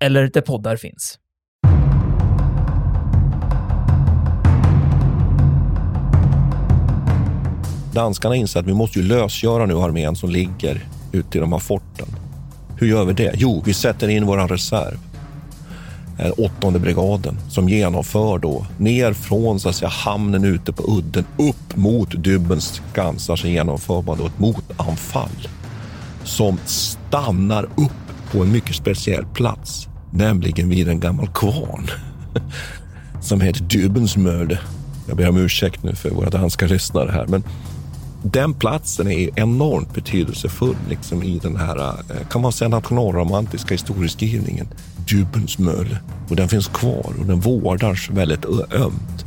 eller där poddar finns. Danskarna inser att vi måste ju lösgöra nu armén som ligger ute i de här forten. Hur gör vi det? Jo, vi sätter in vår reserv. Eh, åttonde brigaden som genomför då ner från så att säga, hamnen ute på udden upp mot Dubens skansar så genomför man då ett motanfall som stannar upp på en mycket speciell plats, nämligen vid en gammal kvarn som heter Dubensmölde. Jag ber om ursäkt nu för våra danska lyssnare här, men den platsen är enormt betydelsefull liksom i den här, eh, kan man säga, nationalromantiska historieskrivningen. Dybensmölle. Och den finns kvar och den vårdas väldigt ömt.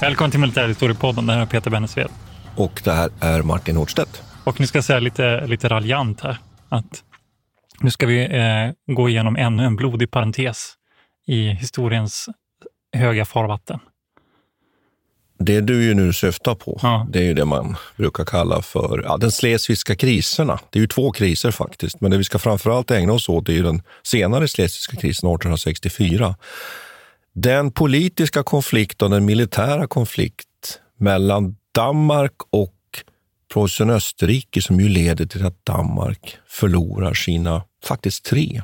Välkommen till Militärhistoriepodden. Det här är Peter Bennesved. Och det här är Martin Hårdstedt. Och nu ska jag säga lite, lite raljant här att nu ska vi eh, gå igenom ännu en blodig parentes i historiens höga farvatten. Det du ju nu syftar på, Ja. det är ju det man brukar kalla för ja, den schleswigska kriserna. Det är ju två kriser faktiskt, men det vi ska framförallt ägna oss åt är ju den senare schleswigska krisen 1864. Den politiska konflikt och den militära konflikt mellan Danmark och Preussen-Österrike som ju leder till att Danmark förlorar sina, faktiskt tre,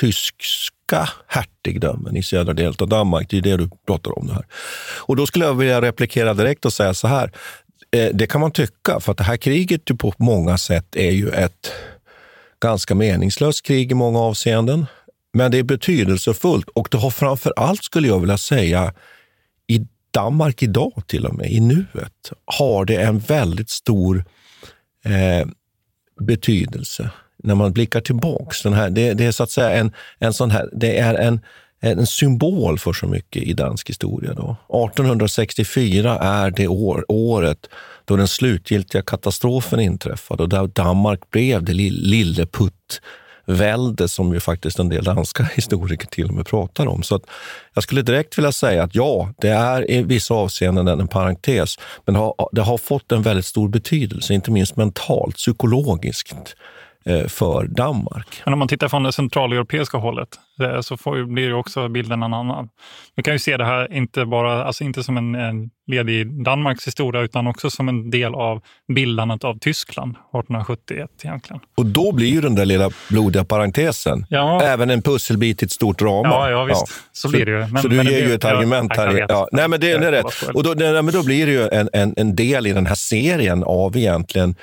tyska hertigdömen i södra delen av Danmark. Det är det du pratar om. Det här. Och då skulle jag vilja replikera direkt och säga så här. Eh, det kan man tycka, för att det här kriget på många sätt är ju ett ganska meningslöst krig i många avseenden. Men det är betydelsefullt och det har framför allt, skulle jag vilja säga, i Danmark idag till och med, i nuet, har det en väldigt stor eh, betydelse när man blickar tillbaks. Den här, det, det är så att säga en, en sån här, det är en, en symbol för så mycket i dansk historia. Då. 1864 är det år, året då den slutgiltiga katastrofen inträffade och där Danmark blev det lille putt välde som ju faktiskt en del danska historiker till och med pratar om. Så att jag skulle direkt vilja säga att ja, det är i vissa avseenden en parentes, men det har, det har fått en väldigt stor betydelse, inte minst mentalt, psykologiskt för Danmark. Men om man tittar från det centraleuropeiska hållet eh, så får, ju- blir ju också bilden en annan. Vi kan ju se det här inte bara alltså inte som en, en led i Danmarks historia utan också som en del av bildandet av Tyskland 1871 egentligen. Och då blir ju den där lilla blodiga parentesen Ja. även en pusselbit i ett stort drama. Ja, ja visst. Så blir det ju. Men- så du men det ger ju blir- ett argument ja, jag här. Ja, nej, men det, det är rätt. det. Och då, nej, men då blir det ju en, en, en del i den här serien av egentligen eh,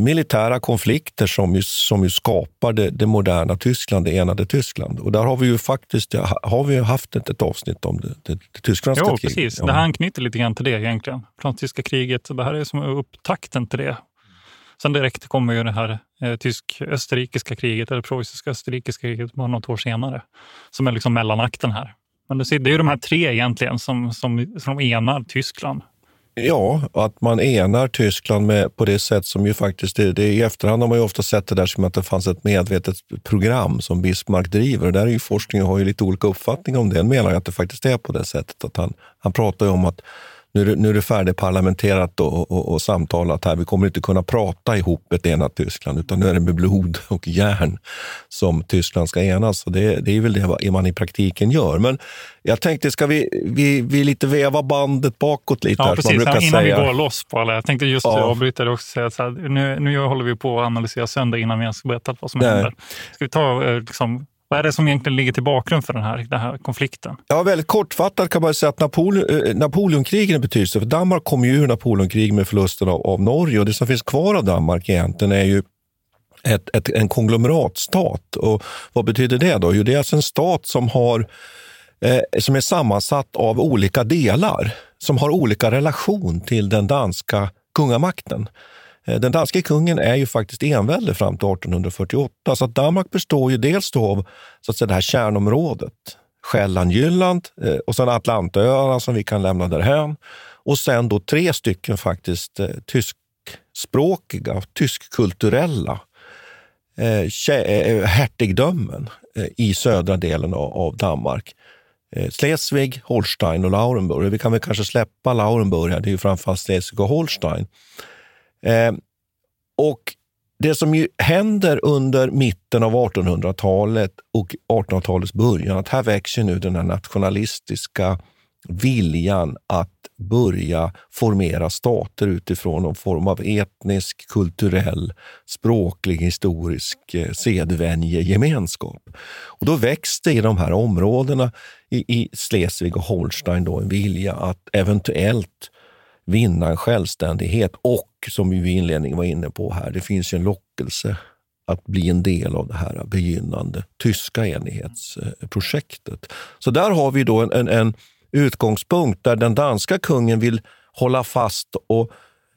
militära konflikter som ju, som ju skapar det, moderna Tyskland, det enade Tyskland. Och där har vi ju faktiskt har vi haft ett, ett avsnitt om det, det, det tysk-franska Jo, kriget. precis. Ja. Det här anknyter lite grann till det egentligen. Franska kriget, det här är som upptakten till det. Sen direkt kommer ju det här eh, tysk-österrikiska kriget, eller preussiska-österrikiska kriget, bara något år senare, som är liksom mellanakten här. Men det är ju de här tre egentligen som, som, som enar Tyskland. Ja, att man enar Tyskland med, på det sätt som ju faktiskt... Det, det, I efterhand har man ju ofta sett det där som att det fanns ett medvetet program som Bismarck driver. Och där är ju forskningen har ju lite olika uppfattningar om det. En menar att det faktiskt är på det sättet. att Han, han pratar ju om att nu är det, nu är det färdigparlamenterat och, och, och, samtalat här. Vi kommer inte kunna prata ihop ett enat Tyskland, utan nu är det med blod och järn som Tyskland ska enas. Och det, det är väl det man i praktiken gör. Men jag tänkte, ska vi, vi, vi lite veva bandet bakåt lite? Ja, här, precis. Innan säga. vi går loss på alla. Jag tänkte just Ja. avbryta det och säga så här, nu, nu håller vi på att analysera sönder innan vi ens berättat vad som Nej. händer. Ska vi ta, eh, liksom, vad är det som egentligen ligger till bakgrund för den här, den här konflikten? Ja, väldigt kortfattat kan man säga att Napoleon, eh, Napoleonkrigen är betydelsefulla. För Danmark kom ju ur Napoleonkriget med förlusten av, av Norge och det som finns kvar av Danmark egentligen är ju ett, ett, en konglomeratstat. Och vad betyder det då? Jo, det är alltså en stat som, har, eh, som är sammansatt av olika delar som har olika relation till den danska kungamakten. Eh, den danske kungen är ju faktiskt envälde fram till 1848, så att Danmark består ju dels då av så att säga, det här kärnområdet, Själland, Jylland eh, och sen Atlantöarna som vi kan lämna därhän. Och sen då tre stycken faktiskt eh, tyskspråkiga, tyskkulturella eh, hertigdömen i södra delen av, Danmark. Schleswig, Holstein och Laurenburg. Vi kan väl kanske släppa Laurenburg här, det är ju framförallt Schleswig och Holstein. Eh, och det som ju händer under mitten av 1800-talet och 1800-talets början, att här växer nu den här nationalistiska viljan att börja formera stater utifrån någon form av etnisk, kulturell, språklig, historisk eh, sedvänjegemenskap. Och då växte i de här områdena i, i Schleswig och Holstein då en vilja att eventuellt vinna en självständighet och, som vi i inledningen var inne på här, det finns ju en lockelse att bli en del av det här begynnande tyska enhetsprojektet. Så där har vi då en, en, en utgångspunkt där den danska kungen vill hålla fast och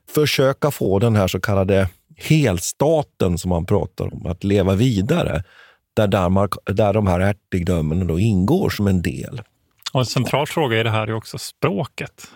försöka få den här så kallade helstaten som man pratar om att leva vidare. Där, Danmark, där de här ärtigdömena då ingår som en del. Och en central fråga i det här är också språket.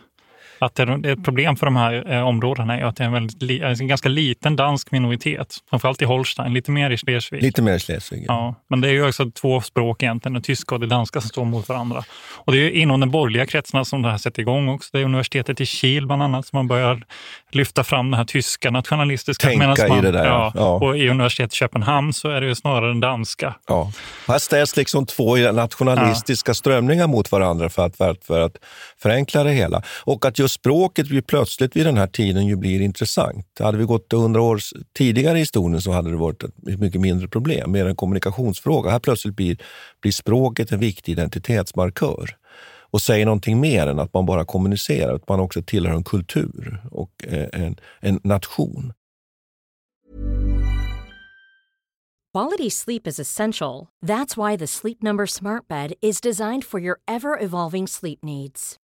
Att ett problem för de här eh, områdena är att det är en, väldigt, li- en ganska liten dansk minoritet. Framförallt i Holstein, lite mer i Schleswig. Lite mer Schleswig. Ja, men det är ju också två språk egentligen, det tyska och det danska som står mot varandra. Och det är ju inom den borgerliga kretsarna som det här sätter igång också. Det är universitetet i Kiel bland annat som man börjar lyfta fram den här tyska nationalistiska. Tänka Medan i man, det där, Ja, ja. Och i universitetet i Köpenhamn så är det ju snarare den danska. Ja. Här ställs liksom två nationalistiska strömningar mot varandra för att, för, att, för att förenkla det hela. Och att just språket blir plötsligt vid den här tiden ju blir intressant. Hade vi gått 100 år tidigare i historien så hade det varit ett mycket mindre problem, mer en kommunikationsfråga. Här plötsligt blir, blir språket en viktig identitetsmarkör och säger någonting mer än att man bara kommunicerar, att man också tillhör en kultur och eh, en, en nation. Quality sleep is essential. That's why the Sleep Number Smart Bed is designed for your ever evolving sleep needs.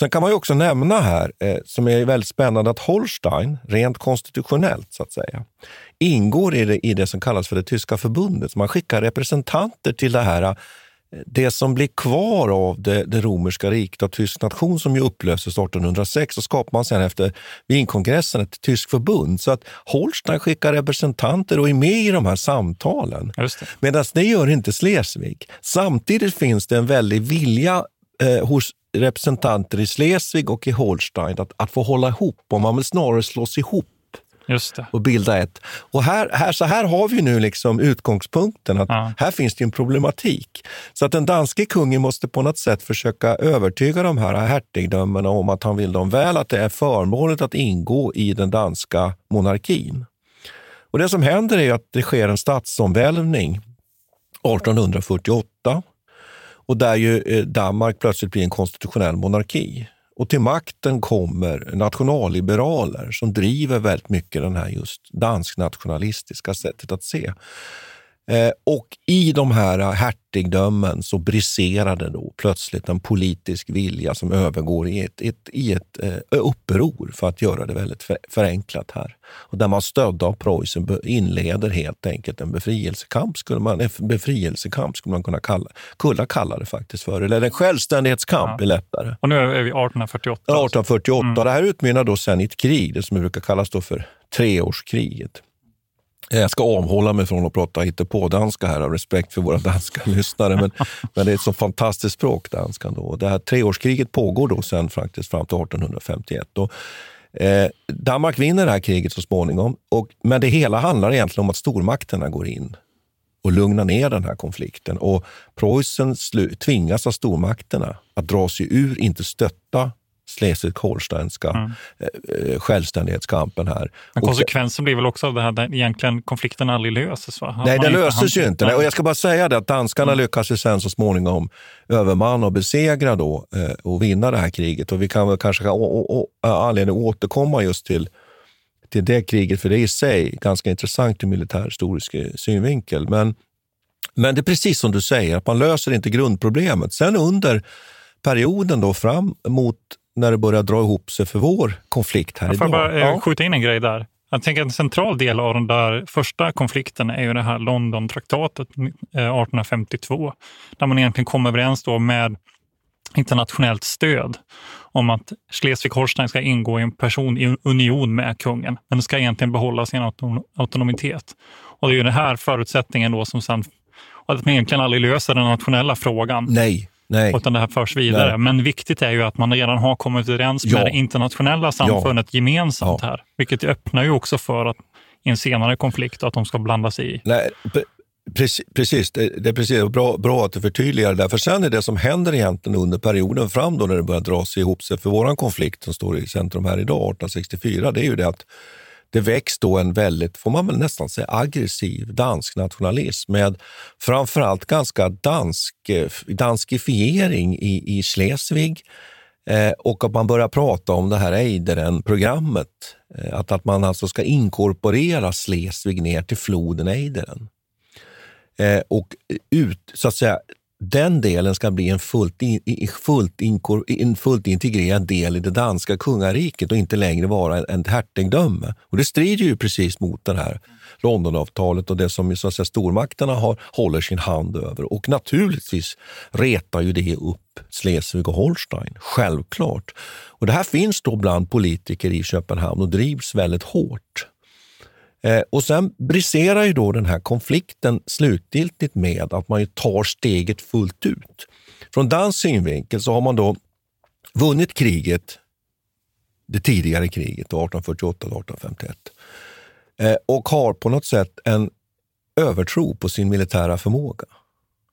Sen kan man ju också nämna här, eh, som är väldigt spännande, att Holstein, rent konstitutionellt så att säga, ingår i det, i det som kallas för det tyska förbundet. Man skickar representanter till det här det som blir kvar av det, det romerska riket och tysk nation som ju upplöstes 1806 så skapar man sen efter Wienkongressen ett tyskt förbund. Så att Holstein skickar representanter och är med i de här samtalen. Medan det gör inte Schleswig. Samtidigt finns det en väldig vilja eh, hos representanter i Schleswig och i Holstein att, att få hålla ihop och man vill snarare slås ihop Just det. och bilda ett. Och här, här, så här har vi nu liksom utgångspunkten, att ja. här finns det en problematik. Så att den danske kungen måste på något sätt försöka övertyga de här hertigdömena om att han vill dem väl, att det är förmånligt att ingå i den danska monarkin. Och Det som händer är att det sker en statsomvälvning 1848 och där ju eh, Danmark plötsligt blir en konstitutionell monarki. Och till makten kommer nationalliberaler som driver väldigt mycket den här just dansk-nationalistiska sättet att se. Eh, och i de här hertigdömen så briserade då plötsligt en politisk vilja som övergår i ett, ett, i ett eh, uppror, för att göra det väldigt förenklat här. Och där man stödda av Preussen inleder helt enkelt en befrielsekamp, skulle man, en befrielsekamp skulle man kunna kalla, kunna kalla det faktiskt för. Eller en självständighetskamp ja. är lättare. Och nu är vi 1848. 1848. Mm. Det här utmynnar då sen i ett krig, det som brukar kallas då för treårskriget. Eh, jag ska avhålla mig från att prata på-danska här av respekt för våra danska lyssnare. Men, men det är ett så fantastiskt språk, danskan. Då. Det här treårskriget pågår då sen faktiskt fram till 1851. Och, eh, Danmark vinner det här kriget så småningom, och, men det hela handlar egentligen om att stormakterna går in och lugnar ner den här konflikten. Och Preussen tvingas av stormakterna att dra sig ur, inte stötta Schleswig-Holsteinska mm. Eh, eh, självständighetskampen här. Men konsekvensen blir väl också av det här att egentligen konflikten aldrig löses? Va? Nej, den löses ju inte. Nej. Och jag ska bara säga det att danskarna mm. lyckas ju sen så småningom övermanna och besegra då eh, och vinna det här kriget. Och vi kan väl kanske ha anledning att återkomma just till till det kriget, för det är i sig ganska intressant ur militärhistorisk synvinkel. Men, men det är precis som du säger, att man löser inte grundproblemet. Sen under perioden då fram mot när det börjar dra ihop sig för vår konflikt här jag idag. Får bara eh, ja. skjuta in en grej där? Jag tänker att en central del av den där första konflikten är ju det här London-traktatet 1852, eh, där man egentligen kom överens då med internationellt stöd om att Schleswig-Holstein ska ingå i en person i union med kungen, men det ska egentligen behålla sin autonomitet. Och det är ju den här förutsättningen då som sen, att man egentligen aldrig löser den nationella frågan. Nej. Nej. utan det här förs vidare. Nej. Men viktigt är ju att man redan har kommit överens ja. med det internationella samfundet ja. gemensamt ja. här. Vilket öppnar ju också för att i en senare konflikt att de ska blanda sig i. Nej, Precis, det, det är precis. Bra, bra att du förtydligar det där. För sen är det som händer egentligen under perioden fram då när det börjar dra sig ihop sig för vår konflikt som står i centrum här idag, 1864, det är ju det att det väcks då en väldigt, får man väl nästan säga, aggressiv dansk nationalism med framförallt ganska dansk, eh, danskifiering i, i Schleswig eh, och att man börjar prata om det här Eideren-programmet. Eh, att, att man alltså ska inkorporera Schleswig ner till floden Eideren. Eh, och ut, så att säga, den delen ska bli en fullt, in, fullt, inkor, en fullt integrerad del i det danska kungariket och inte längre vara ett hertigdöme. Och det strider ju precis mot det här Londonavtalet och det som så att säga, stormakterna har, håller sin hand över. Och naturligtvis retar ju det upp Schleswig och Holstein, självklart. Och det här finns då bland politiker i Köpenhamn och drivs väldigt hårt. Eh, och sen briserar ju då den här konflikten slutgiltigt med att man tar steget fullt ut. Från dansk synvinkel så har man då vunnit kriget, det tidigare kriget 1848-1851 eh, och har på något sätt en övertro på sin militära förmåga.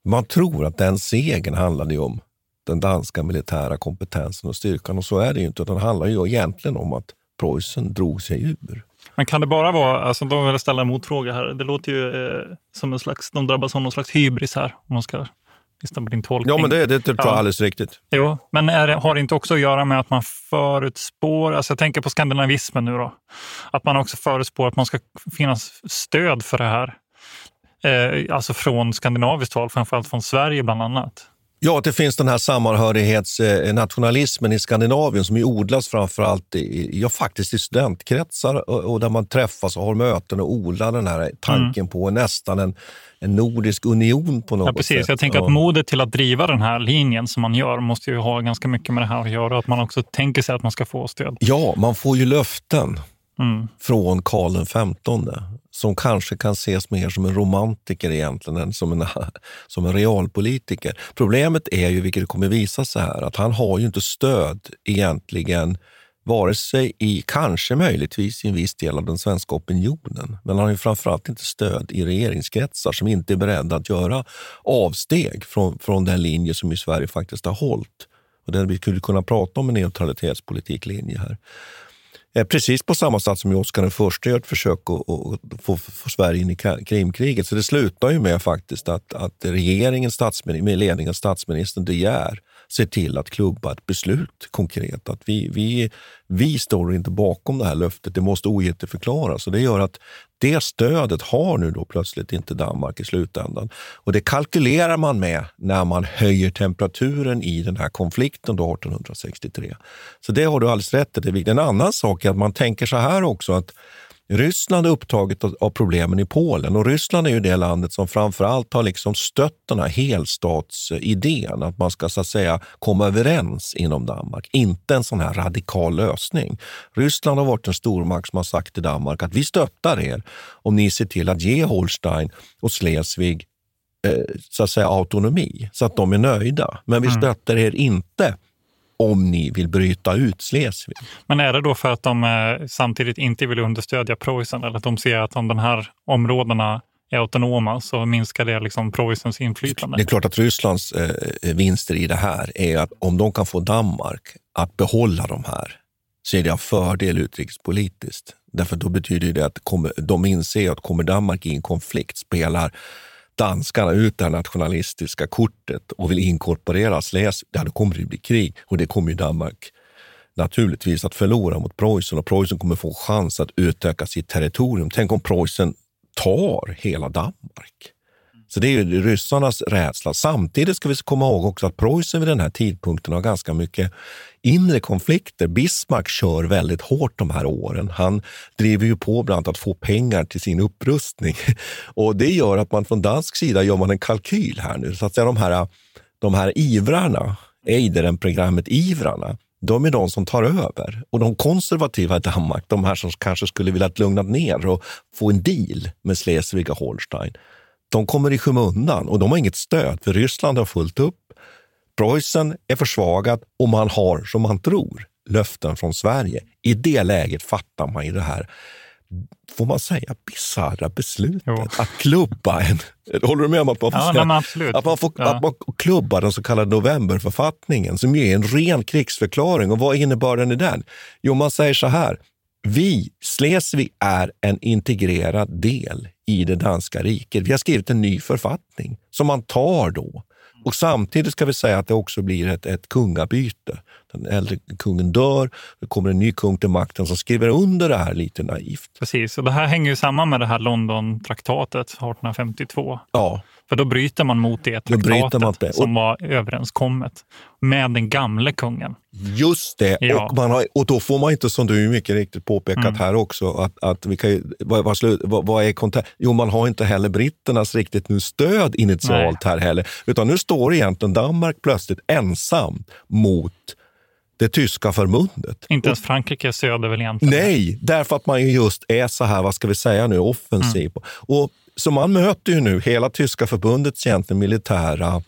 Man tror att den segern handlade om den danska militära kompetensen och styrkan och så är det ju inte. Utan det handlar ju egentligen om att Preussen drog sig ur. Men kan det bara vara, alltså de vill ställa en motfråga här. Det låter ju eh, som en slags, de drabbas av någon slags hybris här, om man ska lyssna på din tolkning. Ja, men det, det tror jag ja. alldeles riktigt. Jo, men är har det inte också att göra med att man förutspår, alltså jag tänker på skandinavismen nu då, att man också förutspår att man ska finnas stöd för det här. Eh, alltså från skandinaviskt håll, framförallt från Sverige bland annat. Ja, det finns den här samhörighetsnationalismen i Skandinavien som ju odlas framför allt i, ja, faktiskt i studentkretsar och, och där man träffas och har möten och odlar den här tanken mm. på nästan en, en nordisk union på något ja, precis. sätt. Jag tänker att modet till att driva den här linjen som man gör måste ju ha ganska mycket med det här att göra. Att man också tänker sig att man ska få stöd. Ja, man får ju löften mm. från Karl XV som kanske kan ses mer som en romantiker egentligen än som en, som en realpolitiker. Problemet är ju, vilket kommer visa sig här, att han har ju inte stöd egentligen vare sig i, kanske möjligtvis i en viss del av den svenska opinionen, men han har ju framförallt inte stöd i regeringskretsar som inte är beredda att göra avsteg från, från den linje som i Sverige faktiskt har hållit. Och där vi skulle kunna prata om en neutralitetspolitiklinje här. Eh, precis på samma sätt som Oskar den första gör ett försök att, att få, få, Sverige in i Krimkriget. Så det slutar ju med faktiskt att, att regeringen med ledning av statsministern De Geer ser till att klubba ett beslut konkret. Att vi, vi, vi står inte bakom det här löftet, det måste ogiltigförklaras. Och det gör att det stödet har nu då plötsligt inte Danmark i slutändan. Och det kalkylerar man med när man höjer temperaturen i den här konflikten då 1863. Så det har du alldeles rätt i. En annan sak är att man tänker så här också att Ryssland är upptaget av problemen i Polen och Ryssland är ju det landet som framför allt har liksom stött den här helstatsidén, att man ska så att säga komma överens inom Danmark. Inte en sån här radikal lösning. Ryssland har varit en stormakt som har sagt till Danmark att vi stöttar er om ni ser till att ge Holstein och Schleswig eh, så att säga autonomi, så att de är nöjda. Men vi mm. stöttar er inte om ni vill bryta ut Schleswig. Men är det då för att de eh, samtidigt inte vill understödja Preussen eller att de ser att om de här områdena är autonoma så minskar det liksom Preussens inflytande? Det är klart att Rysslands eh, vinster i det här är att om de kan få Danmark att behålla de här så är det av fördel utrikespolitiskt. Därför då betyder det att kommer, de inser att kommer Danmark i en konflikt spelar danskarna ut det här nationalistiska kortet och vill inkorporera Schleswig, ja, då kommer det bli krig och det kommer ju Danmark naturligtvis att förlora mot Preussen och Preussen kommer få chans att utöka sitt territorium. Tänk om Preussen tar hela Danmark. Så det är ju ryssarnas rädsla. Samtidigt ska vi komma ihåg också att Preussen vid den här tidpunkten har ganska mycket inre konflikter. Bismarck kör väldigt hårt de här åren. Han driver ju på bland annat att få pengar till sin upprustning och det gör att man från dansk sida gör man en kalkyl här nu. Så att säga, de här, de här ivrarna, Eideren-programmet-ivrarna, de är de som tar över. Och de konservativa i Danmark, de här som kanske skulle vilja lugna ner och få en deal med Schleswig och Holstein, de kommer i skymundan och de har inget stöd, för Ryssland har fullt upp. Preussen är försvagat och man har, som man tror, löften från Sverige. I det läget fattar man ju det här, får man säga, bisarra beslutet jo. att klubba en... Håller du med om att man får, ja, nej, att man får ja. att man klubbar den så kallade novemberförfattningen som är en ren krigsförklaring? Och vad är innebörden i den? Jo, man säger så här. Vi, Schleswig, är en integrerad del i det danska riket. Vi har skrivit en ny författning som man tar då. Och samtidigt ska vi säga att det också blir ett, ett kungabyte. Den äldre kungen dör, det kommer en ny kung till makten som skriver under det här lite naivt. Precis, och det här hänger ju samman med det här London-traktatet 1852. Ja. För då bryter man mot det traktatet det. som var överenskommet med den gamle kungen. Just det, ja. och, man har, och då får man inte, som du mycket riktigt påpekat mm. här också, att, att vi kan, vad, vad, vad, vad är kontakt? Jo, man har inte heller britternas riktigt nu stöd initialt Nej. här heller, utan nu står egentligen Danmark plötsligt ensam mot det tyska förbundet. Inte ens Frankrike stöder väl egentligen? Nej, därför att man just är så här, vad ska vi säga nu, offensiv. Mm. Och, så man möter ju nu hela tyska förbundets egentligen militära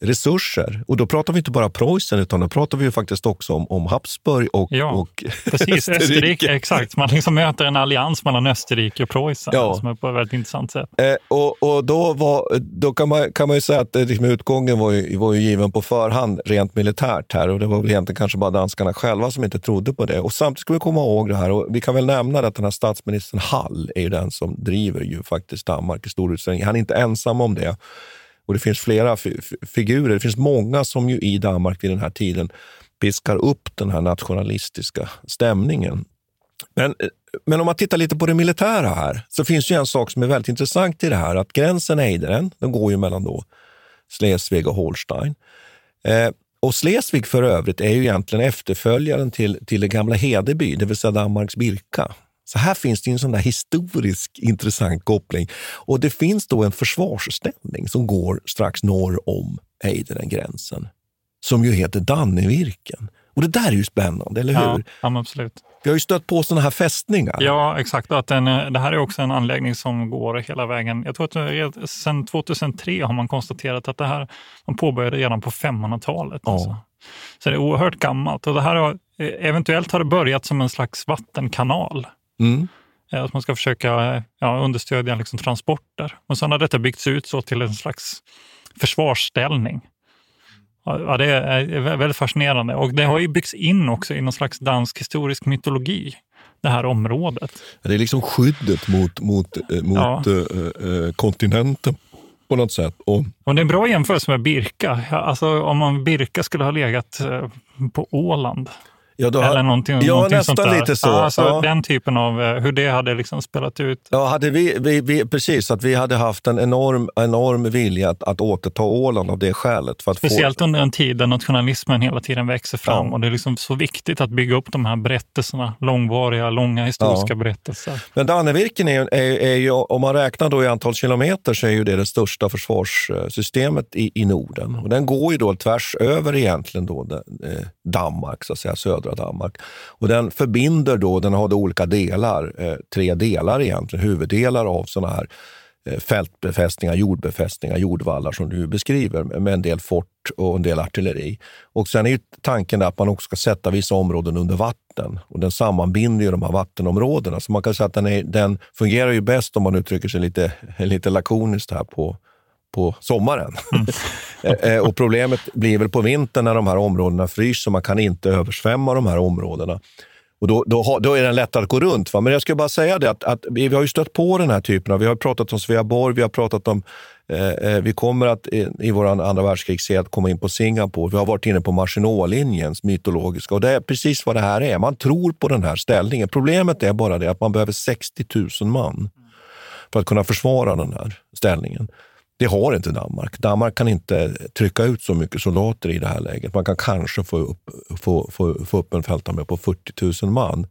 resurser. Och då pratar vi inte bara Preussen, utan då pratar vi ju faktiskt också om, om Habsburg och, ja, och precis, Österrike. Österrike. Exakt, man liksom möter en allians mellan Österrike och Preussen ja. som är på ett väldigt intressant sätt. Eh, och och då, var, då kan, man, kan man ju säga att liksom, utgången var ju, var ju given på förhand rent militärt här och det var väl egentligen kanske bara danskarna själva som inte trodde på det. Och samtidigt ska vi komma ihåg det här och vi kan väl nämna att den här statsministern Hall är ju den som driver ju faktiskt Danmark i stor utsträckning. Han är inte ensam om det. Och det finns flera figurer. Det finns många som ju i Danmark vid den här tiden piskar upp den här nationalistiska stämningen. Men, eh, men om man tittar lite på det militära här så finns ju en sak som är väldigt intressant i det här. Att gränsen Eideren, den går ju mellan då Schleswig och Holstein. Eh, och Schleswig för övrigt är ju egentligen efterföljaren till, till det gamla Hedeby, det vill säga Danmarks Birka. Så här finns det en sån historisk intressant koppling. Och det finns då en försvarsställning som går strax norr om Ejderen-gränsen, som ju heter Dannevirken. Och det där är ju spännande, eller hur? Ja, ja absolut. Vi har ju stött på sådana här fästningar. Ja, exakt. Att den, det här är också en anläggning som går hela vägen. Jag tror att sedan 2003 har man konstaterat att det här man påbörjade redan på 500-talet. Ja. Alltså. Så det är oerhört gammalt. Och det här har, eventuellt har det börjat som en slags vattenkanal. Mm. Att man ska försöka ja, understödja liksom transporter. Och sen har detta byggts ut så till en slags försvarsställning. Ja, det är väldigt fascinerande. Och det har ju byggts in också i någon slags dansk historisk mytologi, det här området. Det är liksom skyddet mot, mot, eh, mot ja. äh, kontinenten på något sätt. Och, och det är en bra jämförelse med Birka. Alltså om man Birka skulle ha legat på Åland Ja, då, Eller någonting, ja någonting nästan sånt där. lite så. Alltså ja. Den typen av, eh, hur det hade liksom spelat ut. Ja, hade vi, vi, vi, precis, att vi hade haft en enorm, enorm vilja att, att återta Åland av det skälet. För att Speciellt få... under en tid där nationalismen hela tiden växer fram Ja. och det är liksom så viktigt att bygga upp de här berättelserna, långvariga, långa historiska Ja. berättelser. Men Dannevirken är, är, är ju, om man räknar då i antal kilometer, så är ju det det största försvarssystemet i, i Norden. Och den går ju då tvärs över egentligen då, eh, Danmark, så att säga, södra Danmark. Och den förbinder då, den har då olika delar, eh, tre delar egentligen, huvuddelar av sådana här eh, fältbefästningar, jordbefästningar, jordvallar som du beskriver, med en del fort och en del artilleri. Och sen är ju tanken att man också ska sätta vissa områden under vatten och den sammanbinder ju de här vattenområdena. Så man kan säga att den, är, den fungerar ju bäst, om man uttrycker sig lite, lite lakoniskt här, på, på sommaren. Eh, eh, och problemet blir väl på vintern när de här områdena fryser. Man kan inte översvämma de här områdena. Och då, då, då är den lättare att gå runt. Va? Men jag skulle bara säga det att, att vi, vi har ju stött på den här typen av... Vi har pratat om Sveaborg, vi har pratat om... Eh, eh, vi kommer att i, i vår andra världskrigsserie att komma in på Singapore. Vi har varit inne på Maginot-linjens mytologiska. Och det är precis vad det här är. Man tror på den här ställningen. Problemet är bara det att man behöver 60 000 man för att kunna försvara den här ställningen. Det har inte Danmark. Danmark kan inte trycka ut så mycket soldater i det här läget. Man kan kanske få upp, få, få, få upp en fältarmé på 40 000 man.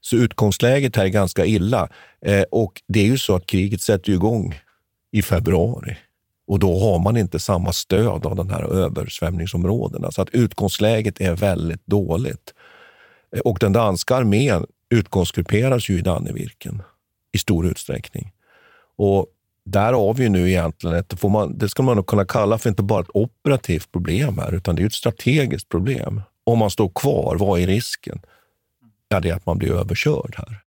Så utgångsläget här är ganska illa. Eh, och det är ju så att kriget sätter igång i februari. Och då har man inte samma stöd av de här översvämningsområdena. Så att utgångsläget är väldigt dåligt. Eh, Och den danska armén utgångsgrupperas ju i Dannevirken i stor utsträckning. Och där har vi ju nu egentligen ett, får man, det skulle man nog kunna kalla för inte bara ett operativt problem här, utan det är ett strategiskt problem. Om man står kvar, vad är risken? Ja, det är att man blir överkörd här.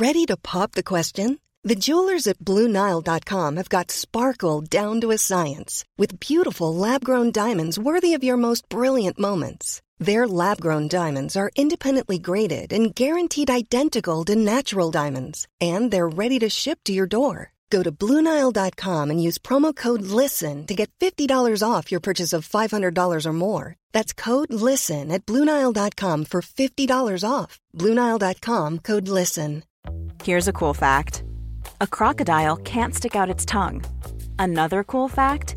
Ready to pop the question? The jewelers at BlueNile.com have got sparkle down to a science with beautiful lab grown diamonds worthy of your most brilliant moments. Their lab grown diamonds are independently graded and guaranteed identical to natural diamonds, and they're ready to ship to your door. Go to BlueNile.com and use promo code LISTEN to get $50 off your purchase of $500 or more. That's code LISTEN at BlueNile.com for $50 off. BlueNile.com code LISTEN. Here's a cool fact a crocodile can't stick out its tongue. Another cool fact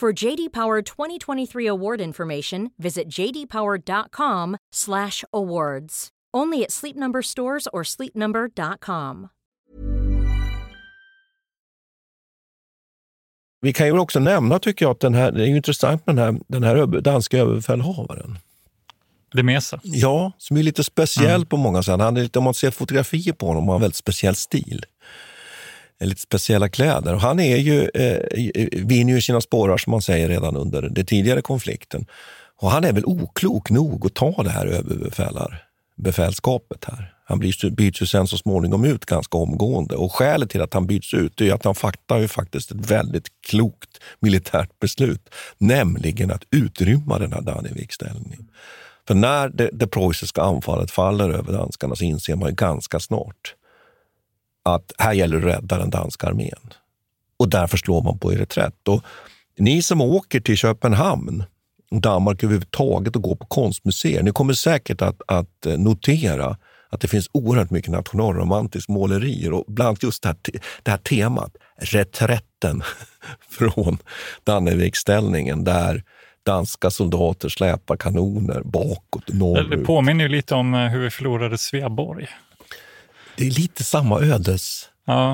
For JD Power 2023 award information, visit jdpower.com/awards. Only at Sleep Number stores or sleepnumber.com. Vi kan ju också nämna, tycker jag, att den här, det är ju intressant med den här, den här danska överbefälhavaren. sig. Ja, som är lite speciell Mm. på många sätt. Han är lite, om man ser fotografier på honom har han väldigt speciell stil. Eh, lite speciella kläder. Och han är ju, eh, vinner ju sina spårar, som man säger, redan under den tidigare konflikten. Och han är väl oklok nog att ta det här överbefälskapet. här. Han byts, ju- byts ju sen så småningom ut ganska omgående. Och skälet till att han byts ut är att han fattar ju faktiskt ett väldigt klokt militärt beslut. Nämligen att utrymma den här Dannevikställningen. För när det, det preussiska anfallet faller över danskarna så inser man ju ganska snart att här gäller det att rädda den danska armén. Och därför slår man på i reträtt. Och ni som åker till Köpenhamn, Danmark överhuvudtaget och går på konstmuseer, ni kommer säkert att, att eh, notera att det finns oerhört mycket nationalromantiskt målerier och bland annat just det här, det här temat, reträtten från Dannevikställningen där danska soldater släpar kanoner bakåt, norrut. det påminner ju lite om eh, hur vi förlorade Sveaborg. Det är lite samma ödes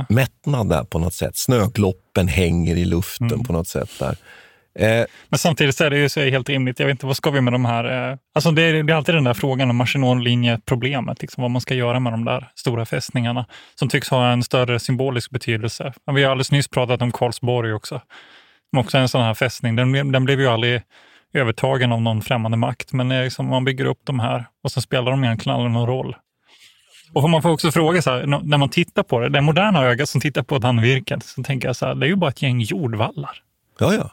mättnad där på något sätt. Snögloppen hänger i luften Mm. på något sätt där. Eh, Men samtidigt så är det ju så helt rimligt. Jag vet inte, vad ska vi med de här... Eh, alltså det, är, det är alltid den där frågan om Maginot-linje-problemet. Liksom vad man ska göra med de där stora fästningarna som tycks ha en större symbolisk betydelse. Men vi har alldeles nyss pratat om Karlsborg också. Som också är en sån här fästning. Den, den blev ju aldrig övertagen av någon främmande makt. Men är liksom, man bygger upp de här och sen spelar de egentligen aldrig någon roll. Och man får också fråga, så här, när man tittar på det, det moderna ögat som tittar på Dannevirket, så tänker jag så här, det är ju bara ett gäng jordvallar. ja, ja.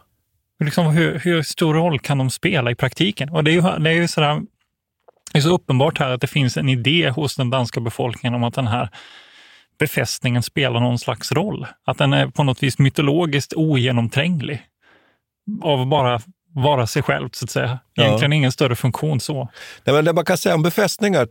Liksom, hur, hur stor roll kan de spela i praktiken? Och det är ju, det är ju sådär, det är så uppenbart här att det finns en idé hos den danska befolkningen om att den här befästningen spelar någon slags roll. Att den är på något vis mytologiskt ogenomtränglig. Av bara vara sig själv, så att säga. Ja. Egentligen ingen större funktion så. Nej, men det man kan säga om befästningar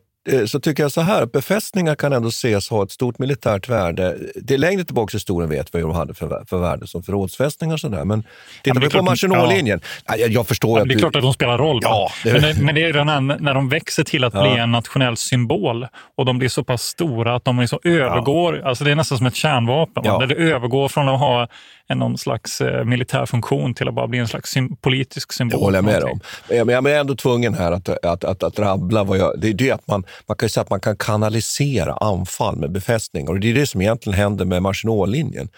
så tycker jag så här, befästningar kan ändå ses ha ett stort militärt värde. Det är längre tillbaka i historien vet vi vad de hade för, för värde som förrådsfästningar och sådär. Men tittar vi på Maginot-linjen, ja. jag, jag förstår Ja, att det är du... klart att de spelar roll. Ja, det- Men, det, men det är här, när de växer till att Ja. bli en nationell symbol och de blir så pass stora att de liksom övergår, alltså det är nästan som ett kärnvapen. va? Ja. Där det övergår från att ha någon slags eh, militär funktion till att bara bli en slags sym, politisk symbol. Det håller jag med om. Men jag, är ändå tvungen här att, att, att, att rabbla vad jag... Det är det att man, man kan säga att man kan kanalisera anfall med befästningar. Och det är det som egentligen händer med Maginot-linjen.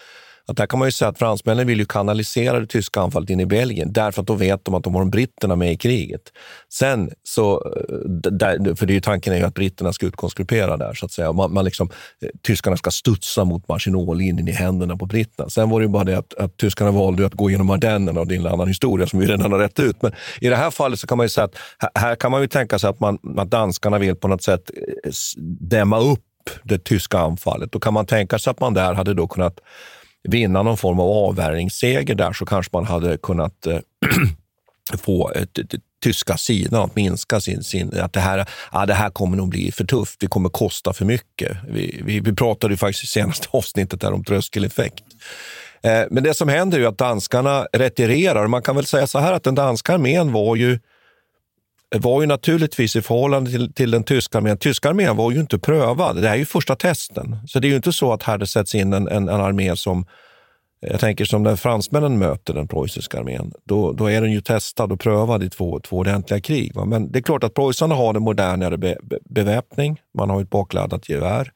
Att där kan man ju säga att fransmännen vill ju kanalisera det tyska anfallet in i Belgien därför att då vet de att de har de britterna med i kriget. Sen så, eh, där, för det är ju tanken är ju att britterna ska utkonskrippera där så att säga. Man, man liksom, eh, tyskarna ska studsa mot Maginot-linjen i händerna på britterna. Sen var det ju bara det att, att tyskarna valde att gå genom Ardennerna och det är en annan historia som vi redan har rätt ut. Men i det här fallet så kan man ju säga att här, kan man ju tänka sig att, man, att danskarna vill på något sätt eh, dämma upp det tyska anfallet. Då kan man tänka sig att man där hade då kunnat vinna någon form av avvärjningsseger där så kanske man hade kunnat eh, få eh, ett, ett, ett, tyska sidan att minska sin, sin att det här, ja, det här kommer nog bli för tufft, det kommer kosta för mycket. Vi, vi, vi pratade ju faktiskt i senaste avsnittet där om tröskeleffekt. Eh, men det som händer är ju att danskarna retirerar. Man kan väl säga så här att den danska armén var ju var ju naturligtvis i förhållande till, till den tyska armén. Tyska armén var ju inte prövad. Det här är ju första testen. Så det är ju inte så att här det sätts in en, en, en armé som jag tänker som när fransmännen möter den preussiska armén. Då, då är den ju testad och prövad i två, två ordentliga krig. Va? Men det är klart att preussarna har en modernare be, be, beväpning. Man har ett bakladdat gevär.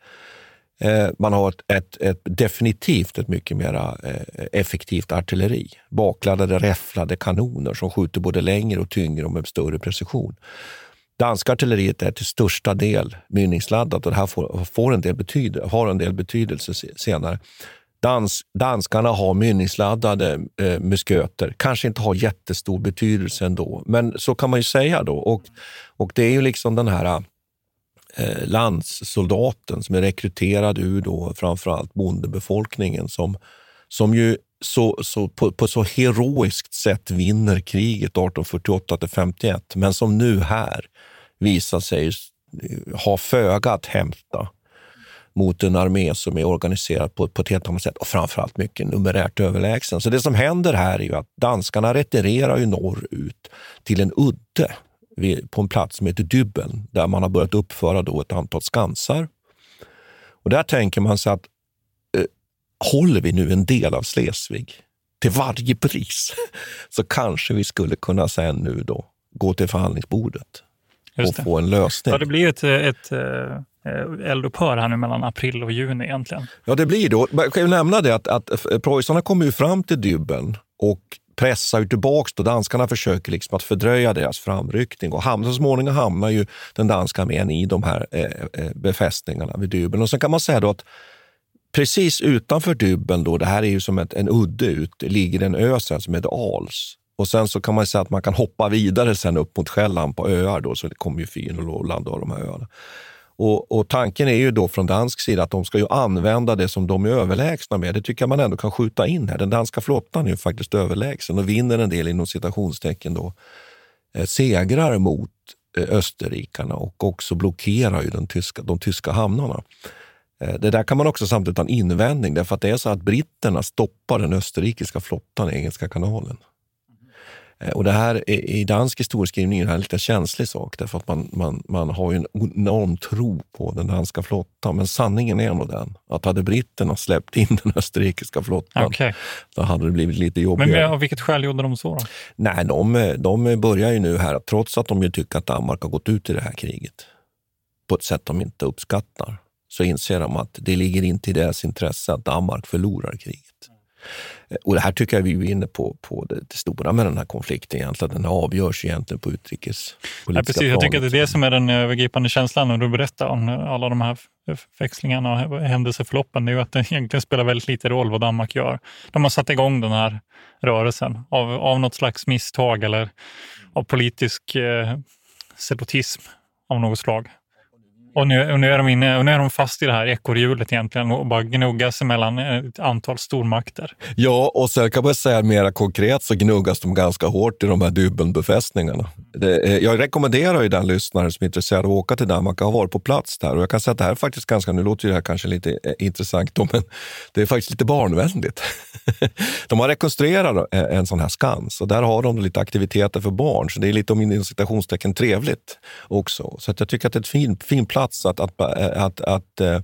Eh, man har ett, ett, ett, definitivt ett mycket mer eh, effektivt artilleri. Bakladdade räfflade kanoner som skjuter både längre och tyngre och med större precision. Danska artilleriet är till största del mynningsladdat och det här får, får en del betyd, har en del betydelse senare. Dans, danskarna har mynningsladdade eh, musköter, kanske inte har jättestor betydelse ändå, men så kan man ju säga då. Och, och det är ju liksom den här eh, landssoldaten som är rekryterad ur då framförallt bondebefolkningen som, som ju så, så på, på så heroiskt sätt vinner kriget 1848 till 51, men som nu här visar sig eh, ha föga att hämta mot en armé som är organiserad på, på ett helt annat sätt och framförallt mycket numerärt överlägsen. Så det som händer här är ju att danskarna retirerar ju norrut till en udde på en plats som heter Dybben där man har börjat uppföra då ett antal skansar. Och där tänker man sig att eh, håller vi nu en del av Slesvig till varje pris så kanske vi skulle kunna sen nu då gå till förhandlingsbordet. och få en lösning. Ja, det blir ett, ett, ett eldupphör här nu mellan april och juni egentligen. Ja, det blir det. Jag kan ju nämna det att, att preussarna kommer ju fram till Dybben och pressar tillbaka. Då. Danskarna försöker liksom att fördröja deras framryckning och hamnar, så småningom hamnar ju den danska armén i de här eh, eh befästningarna vid Dübeln. Och sen kan man säga då att precis utanför Dübeln, då, det här är ju som ett, en udde ut, ligger en ö sen som heter Als. Och sen så kan man säga att man kan hoppa vidare sen upp mot Själland på öar. Då, så det kommer ju Finland och landar och de här öarna. Och, och, tanken är ju då från dansk sida att de ska ju använda det som de är överlägsna med. Det tycker jag man ändå kan skjuta in här. Den danska flottan är ju faktiskt överlägsen och vinner en del inom citationstecken då, eh, segrar mot eh, österrikarna och också blockerar ju den tyska, de tyska hamnarna. Eh, det där kan man också samtidigt ha en invändning därför att det är så att britterna stoppar den österrikiska flottan i Engelska kanalen. Eh, och det här i dansk historieskrivning är det en lite känslig sak därför att man, man, man har ju en enorm tro på den danska flottan. Men sanningen är nog den att hade britterna släppt in den österrikiska flottan, okay. då hade det blivit lite jobbigare. Men av vilket skäl gjorde de så? Då? Nej, de, de börjar ju nu här, trots att de ju tycker att Danmark har gått ut i det här kriget på ett sätt de inte uppskattar, så inser de att det ligger inte i deras intresse att Danmark förlorar kriget. Och det här tycker jag vi är inne på, på det, det stora med den här konflikten egentligen. Den avgörs egentligen på utrikespolitiska ja, precis. Jag tycker att det är det som är den övergripande känslan när du berättar om alla de här växlingarna och händelseförloppen. Det är ju att det egentligen spelar väldigt lite roll vad Danmark gör. De har satt igång den här rörelsen av, av något slags misstag eller av politisk eh, sedotism av något slag. Och nu, och nu, är de inne, och nu är de fast i det här ekorrhjulet egentligen och bara gnuggar sig mellan ett antal stormakter. Ja, och sen kan man säga mera konkret så gnuggas de ganska hårt i de här dubbelbefästningarna. Det, eh, jag rekommenderar ju den lyssnare som är intresserad av att åka till Danmark att ha varit på plats där. Och jag kan säga att det här är faktiskt ganska, nu låter det här kanske lite eh, intressant då, men det är faktiskt lite barnvänligt. de har rekonstruerat eh, en sån här skans och där har de lite aktiviteter för barn, så det är lite om citationstecken trevligt också. Så att jag tycker att det är en fin, fin plats plats att, att, att, eh,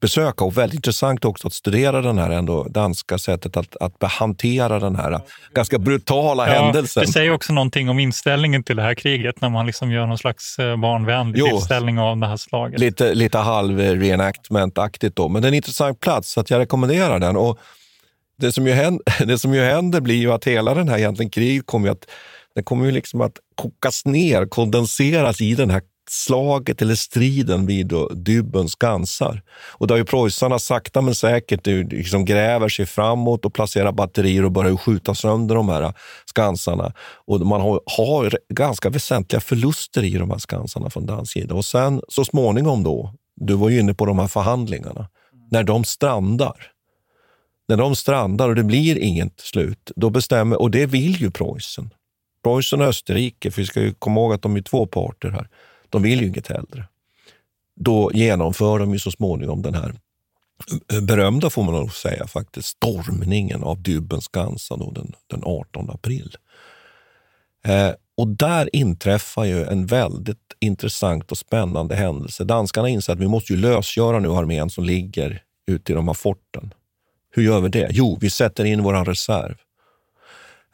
besöka och väldigt intressant också att studera den här ändå danska sättet att, att hantera den här ganska brutala ja, händelsen. Det säger också någonting om inställningen till det här kriget när man liksom gör någon slags eh, barnvänlig jo, tillställning av det här slaget. Lite, lite halv reenactment-aktigt då, men det är en intressant plats så att jag rekommenderar den. Och det, som ju händer, det som ju händer blir ju att hela den här egentligen kriget kommer att, det kommer ju liksom att kokas ner, kondenseras i den här slaget eller striden vid Dybbens skansar. Och där ju preussarna sakta men säkert liksom gräver sig framåt och placerar batterier och börjar skjuta sönder de här skansarna. Och man har, har ganska väsentliga förluster i de här skansarna från dansk sida. Och sen så småningom då, du var ju inne på de här förhandlingarna, när de strandar. När de strandar och det blir inget slut, då bestämmer, och det vill ju Preussen. Preussen och Österrike, för vi ska ju komma ihåg att de är två parter här. De vill ju inget hellre. Då genomför de ju så småningom den här berömda, får man nog säga, faktiskt, stormningen av Dubenskansen Skansen den, den 18 april. Eh, och där inträffar ju en väldigt intressant och spännande händelse. Danskarna inser att vi måste ju lösgöra nu armén som ligger ute i de här forten. Hur gör vi det? Jo, vi sätter in vår reserv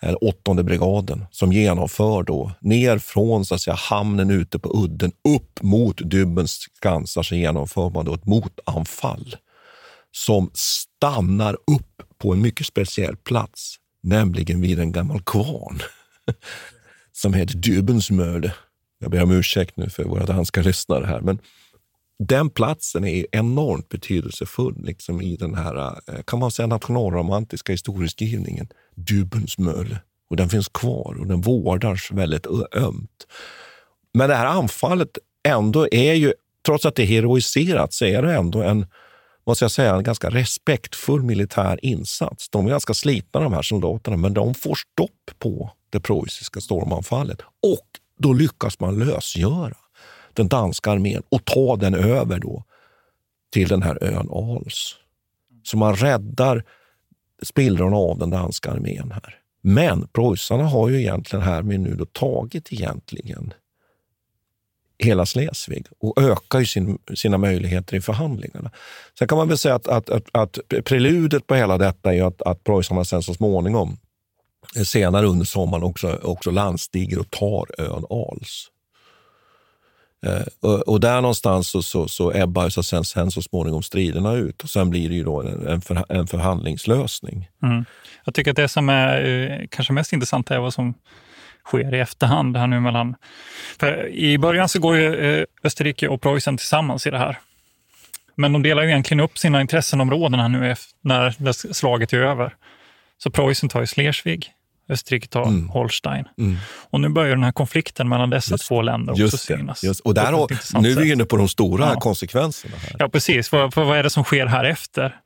åttonde brigaden som genomför då ner från så att säga, hamnen ute på udden upp mot Dybbens skansar så genomför man då ett motanfall som stannar upp på en mycket speciell plats, nämligen vid en gammal kvarn som heter Dybensmöde. Jag ber om ursäkt nu för våra danska lyssnare här, men den platsen är enormt betydelsefull liksom i den här eh, kan man säga, nationalromantiska historieskrivningen. Dubensmölle. Och den finns kvar och den vårdas väldigt ömt. Men det här anfallet ändå är ju, trots att det är heroiserat, så är det ändå en, måste jag säga, en ganska respektfull militär insats. De är ganska slitna de här soldaterna, men de får stopp på det preussiska stormanfallet. Och då lyckas man lösgöra den danska armén och ta den över då till den här ön Als. Så man räddar spillrorna av den danska armén här. Men preussarna har ju egentligen härmed nu då tagit egentligen hela Slesvig och ökar ju sin, sina möjligheter i förhandlingarna. Sen kan man väl säga att, att, att, att preludet på hela detta är att, att preussarna sen så småningom senare under sommaren också, också landstiger och tar ön Als. Eh, och, och, där någonstans så, så, så ebbar så sen, sen så småningom striderna ut och sen blir det ju då en, för, en förhandlingslösning. Mm. Jag tycker att det som är eh, kanske mest intressant är vad som sker i efterhand här nu mellan... För I början så går ju eh, Österrike och Preussen tillsammans i det här. Men de delar ju egentligen upp sina intressenområden här nu när slaget är över. Så Preussen tar ju Schleswig, Österrike tar mm. Holstein. Mm. Och nu börjar den här konflikten mellan dessa just, två länder också just synas. Just. Och där har, nu är vi inne på de stora ja. konsekvenserna. Här. Ja, precis. För, för vad är det som sker här efter?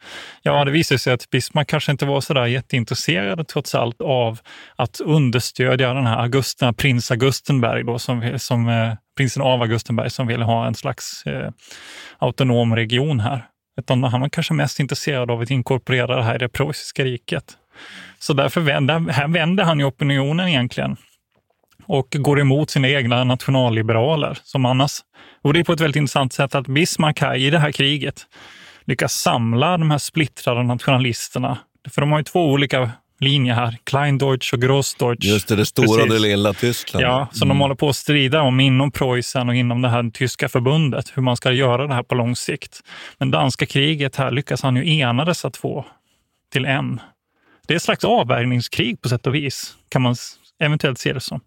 Ja, det visar sig att Bismarck kanske inte var så där jätteintresserad trots allt av att understödja den här Augusten, prins Augustenberg, då, som, som eh, prinsen av Augustenberg, som ville ha en slags eh, autonom region här. Utan han var kanske mest intresserad av att inkorporera det här i det preussiska riket. Så därför vänder, här vänder han ju opinionen egentligen och går emot sina egna nationalliberaler som annars. Och det är på ett väldigt intressant sätt att Bismarck här i det här kriget lyckas samla de här splittrade nationalisterna. För de har ju två olika linjer här, Kleindeutsch och Grossdeutsch. Just det, det stora och det lilla Tyskland. Ja, som mm. de håller på att strida om inom Preussen och inom det här tyska förbundet, hur man ska göra det här på lång sikt. Men danska kriget här lyckas han ju ena dessa två till en. Det är ett slags avvärjningskrig på sätt och vis, kan man eventuellt se det som.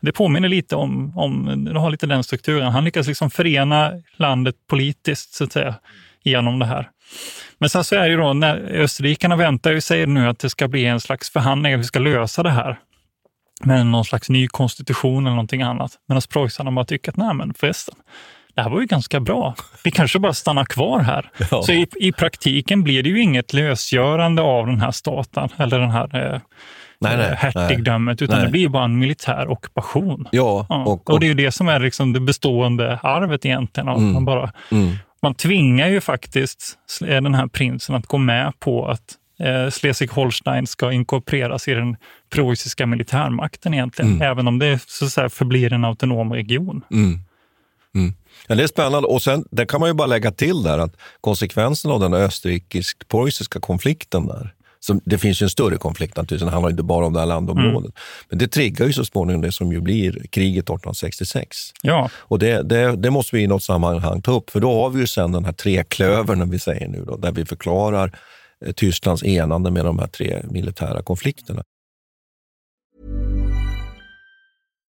Det påminner lite om, om det har lite den strukturen. Han lyckas liksom förena landet politiskt, så att säga, genom det här. Men sen så är det ju då, när österrikarna väntar ju sig nu att det ska bli en slags förhandling, att vi ska lösa det här med någon slags ny konstitution eller någonting annat. Medan preussarna bara tycker att, nej men förresten, det här var ju ganska bra. Vi kanske bara stannar kvar här. Ja. Så i, i, praktiken blir det ju inget lösgörande av den här staten eller den här eh, nej, nej, hertigdömet, utan nej. det blir bara en militär ockupation. Ja, ja. Och, och, det är ju det som är liksom det bestående arvet egentligen. Mm. Man, bara, mm. man tvingar ju faktiskt den här prinsen att gå med på att eh, Schleswig-Holstein ska inkorporeras i den preussiska militärmakten egentligen, mm. även om det så att säga, förblir en autonom region. Mm. Ja, det är spännande. Och sen, det kan man ju bara lägga till där att konsekvensen av den österrikisk-preussiska konflikten där, som, det finns ju en större konflikt naturligtvis, det handlar inte bara om det här landområdet. Mm. Men det triggar ju så småningom det som ju blir kriget 1866. Ja. Och det, det, det, måste vi i något sammanhang ta upp, för då har vi ju sen den här treklövern, vi säger nu, då, där vi förklarar eh, Tysklands enande med de här tre militära konflikterna.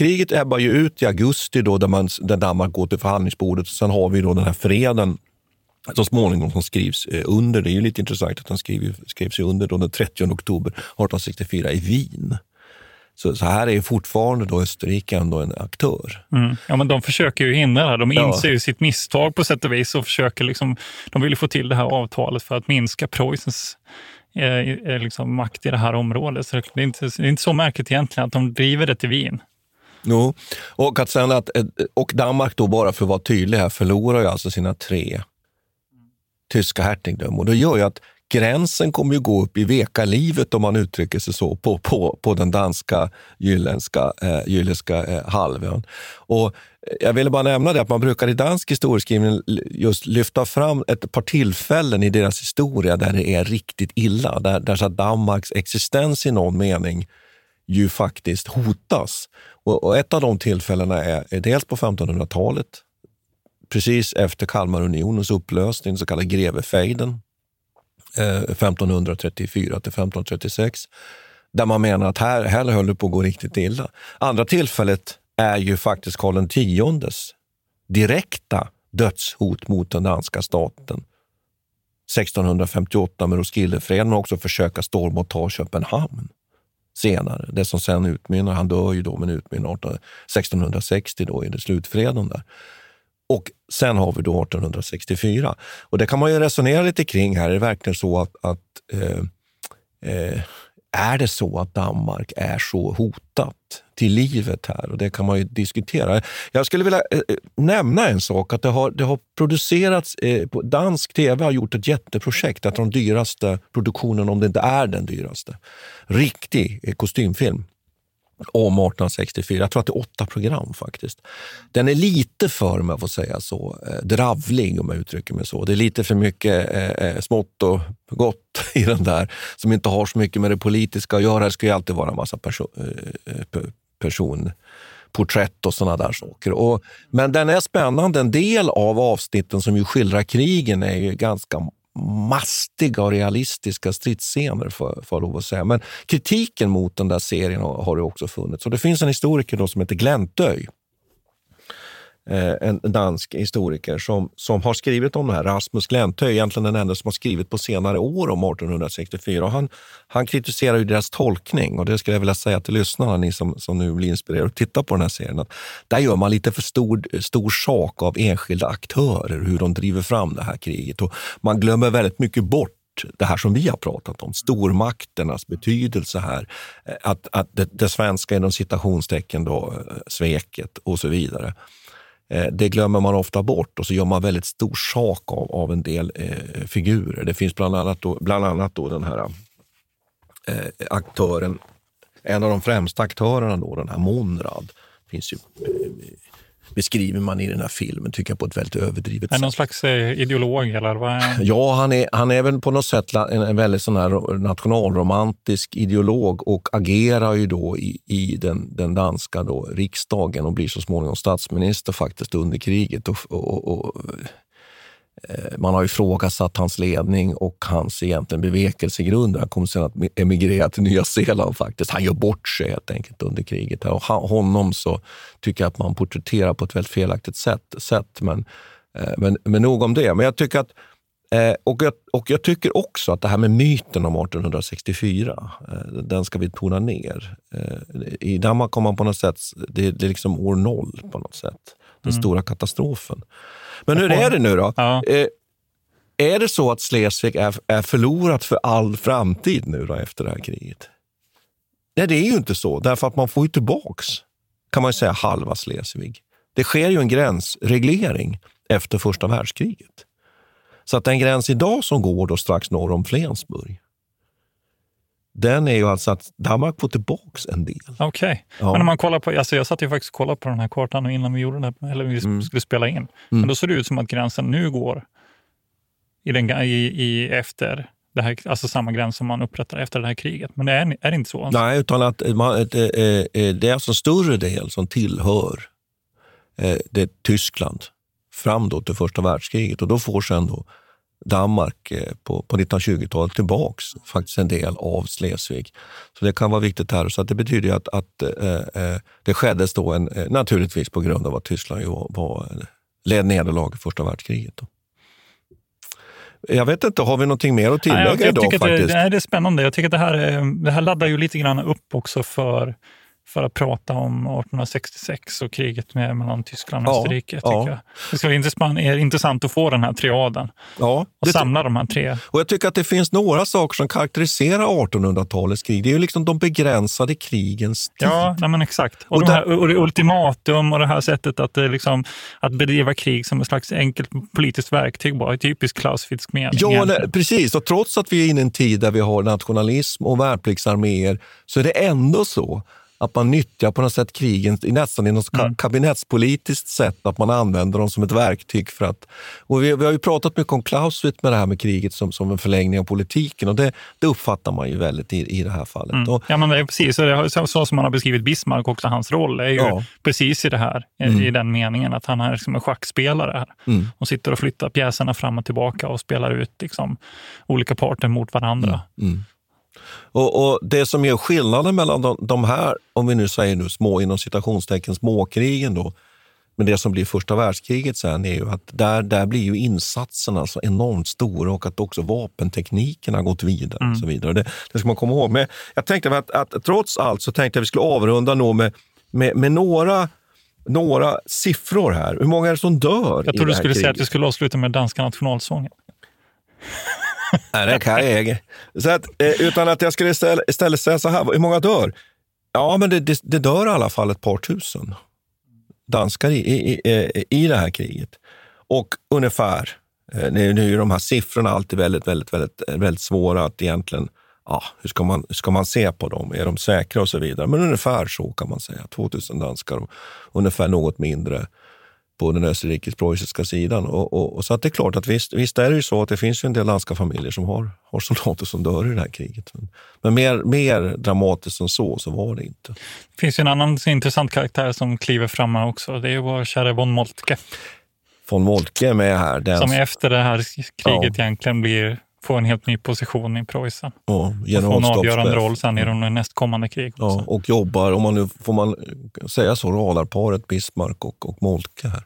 Kriget ebbar ju ut i augusti då, där, man, där Danmark går till förhandlingsbordet. Sen har vi då den här freden så småningom som skrivs eh, under. Det är ju lite intressant att den skrivs, skrivs under då den 30 oktober 1864 i Wien. Så, så här är fortfarande då Österrike ändå en aktör. Mm. Ja, men de försöker ju hindra det här. De inser ja. ju sitt misstag på sätt och vis och försöker liksom, de vill få till det här avtalet för att minska Preussens eh, liksom makt i det här området. Så det är, inte, det är inte så märkligt egentligen att de driver det till Wien. Jo, och att sen att, eh, och Danmark då bara för att vara tydlig här förlorar ju alltså sina tre tyska hertigdömen. Och det gör ju att gränsen kommer ju gå upp i vekalivet om man uttrycker sig så på, på, på den danska jylländska, eh, jylländska eh, halvön. Och eh, jag ville bara nämna det att man brukar i dansk historieskrivning just lyfta fram ett par tillfällen i deras historia där det är riktigt illa, där, där så Danmarks existens i någon mening ju faktiskt hotas. Och, och ett av de tillfällena är, är dels på 1500-talet, precis efter Kalmarunionens upplösning, så kallade grevefejden, eh, 1534 till 1536, där man menar att här, här höll det på att gå riktigt illa. Andra tillfället är ju faktiskt Karl Xs direkta dödshot mot den danska staten. 1658 med Roskildefreden, och också försöka storma och ta Köpenhamn senare. Det som sen utmynnar, han dör ju då, men utmynnar 1660 då i det slutfreden där. Och sen har vi då 1864. Och det kan man ju resonera lite kring här. Är det verkligen så att, att eh, eh, är det så att Danmark är så hotat till livet här? Och Det kan man ju diskutera. Jag skulle vilja eh, eh nämna en sak, att det har, det har producerats, eh, dansk tv har gjort ett jätteprojekt, ett av de dyraste produktionerna, om det inte är den dyraste. Riktig eh, kostymfilm om 1864. Jag tror att det är åtta program faktiskt. Den är lite för, om jag får säga så, eh, dravlig om jag uttrycker mig så. Det är lite för mycket eh, eh smått och gott i den där som inte har så mycket med det politiska att göra. Det ska ju alltid vara en massa perso eh, eh personporträtt och sådana där saker. Och, men den är spännande. En del av avsnitten som ju skildrar krigen är ju ganska mastiga och realistiska stridsscener, för, för lov att säga. Men kritiken mot den där serien har, har det också funnits. Och det finns en historiker då som heter Glentöj, Eh, en dansk historiker som, som har skrivit om det här. Rasmus Glentöj, egentligen den enda som har skrivit på senare år om 1864. Och han, han kritiserar ju deras tolkning och det skulle jag vilja säga till lyssnarna, ni som, som nu blir inspirerade att titta på den här serien. Att där gör man lite för stor, stor sak av enskilda aktörer, hur de driver fram det här kriget. Och man glömmer väldigt mycket bort det här som vi har pratat om, stormakternas betydelse här. Eh, att, att det, det svenska inom citationstecken då, eh, sveket och så vidare. Eh, det glömmer man ofta bort och så gör man väldigt stor sak av, av en del eh, figurer. Det finns bland annat, då, bland annat då den här eh, aktören, en av de främsta aktörerna, då, den här Monrad, finns ju eh, beskriver man i den här filmen, tycker jag, på ett väldigt överdrivet sätt. Är någon slags eh, ideolog eller? Vad. Ja, han är, han är väl på något sätt en, en väldigt sån här nationalromantisk ideolog och agerar ju då i, i den, den danska då, riksdagen och blir så småningom statsminister faktiskt under kriget. och, och, och man har ifrågasatt hans ledning och hans egentligen bevekelsegrunder. Han kommer sen att emigrera till Nya Zeeland faktiskt. Han gör bort sig helt enkelt under kriget. Och honom så tycker jag att man porträtterar på ett väldigt felaktigt sätt. sätt men, eh, men, men nog om det. Men jag tycker att eh, och jag, och jag tycker också att det här med myten om 1864, den ska vi tona ner. I Danmark kommer man på något sätt, det, det är liksom år noll på något sätt. Den mm. stora katastrofen. Men hur är det nu då? Ja. Eh, är det så att Schleswig är, är förlorat för all framtid nu då, efter det här kriget? Nej, det är ju inte så, därför att man får ju tillbaks, kan man säga, halva Schleswig. Det sker ju en gränsreglering efter första världskriget. Så att den gräns idag som går då strax norr om Flensburg, den är ju alltså att Danmark får tillbaka en del. Okej. Okay. Ja. Men om man kollar på, alltså jag satt ju faktiskt och kollade på den här kartan innan vi gjorde det, eller vi mm. skulle spela in. Mm. Men då ser det ut som att gränsen nu går i, den, i, i efter det här, alltså samma gräns som man upprättar efter det här kriget. Men det är, är det inte så? Nej, utan att man, det, det är alltså en större del som tillhör det Tyskland fram då till första världskriget och då får sen då Danmark eh, på, på 1920-talet tillbaks faktiskt en del av Slesvig. Så det kan vara viktigt här. Så det betyder att, att eh, eh det skedde då en, eh, naturligtvis på grund av att Tyskland var, var, led nederlag i första världskriget. Då. Jag vet inte, har vi någonting mer att tillägga Nej, jag, idag? faktiskt? Det, det, är spännande. Jag tycker att det här, det här laddar ju lite grann upp också för för att prata om 1866 och kriget med, mellan Tyskland och Ja, Österrike. ja. Tycker jag. Det ska vara intressant, att få den här triaden Ja, och samla de här tre. Och jag tycker att det finns några saker som karaktäriserar 1800-talets krig. Det är ju liksom de begränsade krigens tid. Ja, nej men exakt. Och, Och de där- här, och det ultimatum och det här sättet att, det liksom, att bedriva krig som ett slags enkelt politiskt verktyg bara, i typisk Clausewitsk mening. Ja, nej, precis. Och trots att vi är inne i en tid där vi har nationalism och värnpliktsarméer så är det ändå så att man nyttjar på något sätt krigen nästan i något Mm. ka- kabinettspolitiskt sätt, att man använder dem som ett verktyg för att... Och vi, vi har ju pratat mycket om Clausewitz med det här med kriget som, som en förlängning av politiken och det, det uppfattar man ju väldigt i, i det här fallet. Mm. Och, Ja, men det är precis. Det så, så som man har beskrivit Bismarck också, hans roll är ju Ja. precis i det här, i- Mm. i den meningen att han är liksom en schackspelare här Mm. och sitter och flyttar pjäserna fram och tillbaka och spelar ut liksom, olika parter mot varandra. Mm. Och, och Det som gör skillnaden mellan de, de här, om vi nu säger nu små inom citationstecken småkrigen då, men det som blir första världskriget sen är ju att där, där blir ju insatserna så enormt stora och att också vapentekniken har gått vidare. och så vidare. Det, det ska man komma ihåg. Men jag tänkte att, att trots allt så tänkte jag att vi skulle avrunda nog med, med, med några, några siffror här. Hur många är det som dör Jag det du skulle säga kriget? att vi skulle avsluta med danska nationalsången. Nej, det kan jag. Så att, eh, utan att jag skulle istället, istället säga så här, hur många dör? Ja, men det, det, det dör i alla fall ett par tusen danskar i, i, i, eh, i det här kriget. Och ungefär, eh, nu nu är ju de här siffrorna alltid väldigt, väldigt, väldigt, väldigt svåra att egentligen, ja, hur ska man, hur ska man se på dem? Är de säkra och så vidare? Men ungefär så kan man säga. 2000 danskar och ungefär något mindre på den österrikisk-preussiska sidan. Och, och, och så att det är klart att visst, visst är det ju så att det finns ju en del danska familjer som har, har soldater som dör i det här kriget. Men, men mer, mer dramatiskt än så, så var det inte. Det finns ju en annan intressant karaktär som kliver fram här också. Det är vår kära von Moltke. Von Moltke är med här. Den, Som efter det här kriget egentligen blir, får en helt ny position i Preussen. ja, Och får en avgörande roll sen i de nästkommande krig. Ja, och jobbar, om man nu får man säga så, radarparet Bismarck och, och Moltke här.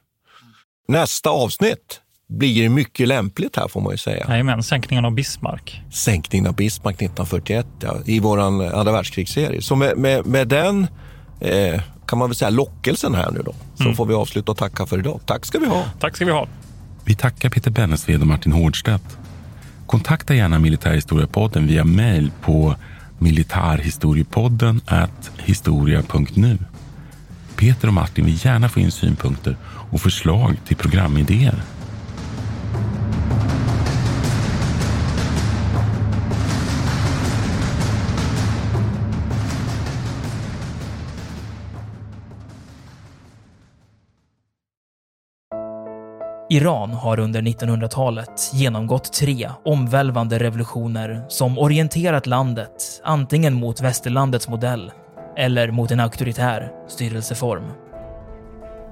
Nästa avsnitt blir mycket lämpligt här får man ju säga. Jajamän, sänkningen av Bismarck. Sänkningen av Bismarck 1941 ja, i vår andra världskrigsserie. Så med, med, med den eh, kan man väl säga lockelsen här nu då, så Mm. får vi avsluta och tacka för idag. Tack ska vi ha. Tack ska vi ha. Vi tackar Peter Bennesved och Martin Hårdstedt. Kontakta gärna Militärhistoriepodden via mejl på militarhistoriepodden historia.nu. Peter och Martin vill gärna få in synpunkter och förslag till programidéer. Iran har under 1900-talet genomgått tre omvälvande revolutioner som orienterat landet antingen mot västerlandets modell eller mot en auktoritär styrelseform.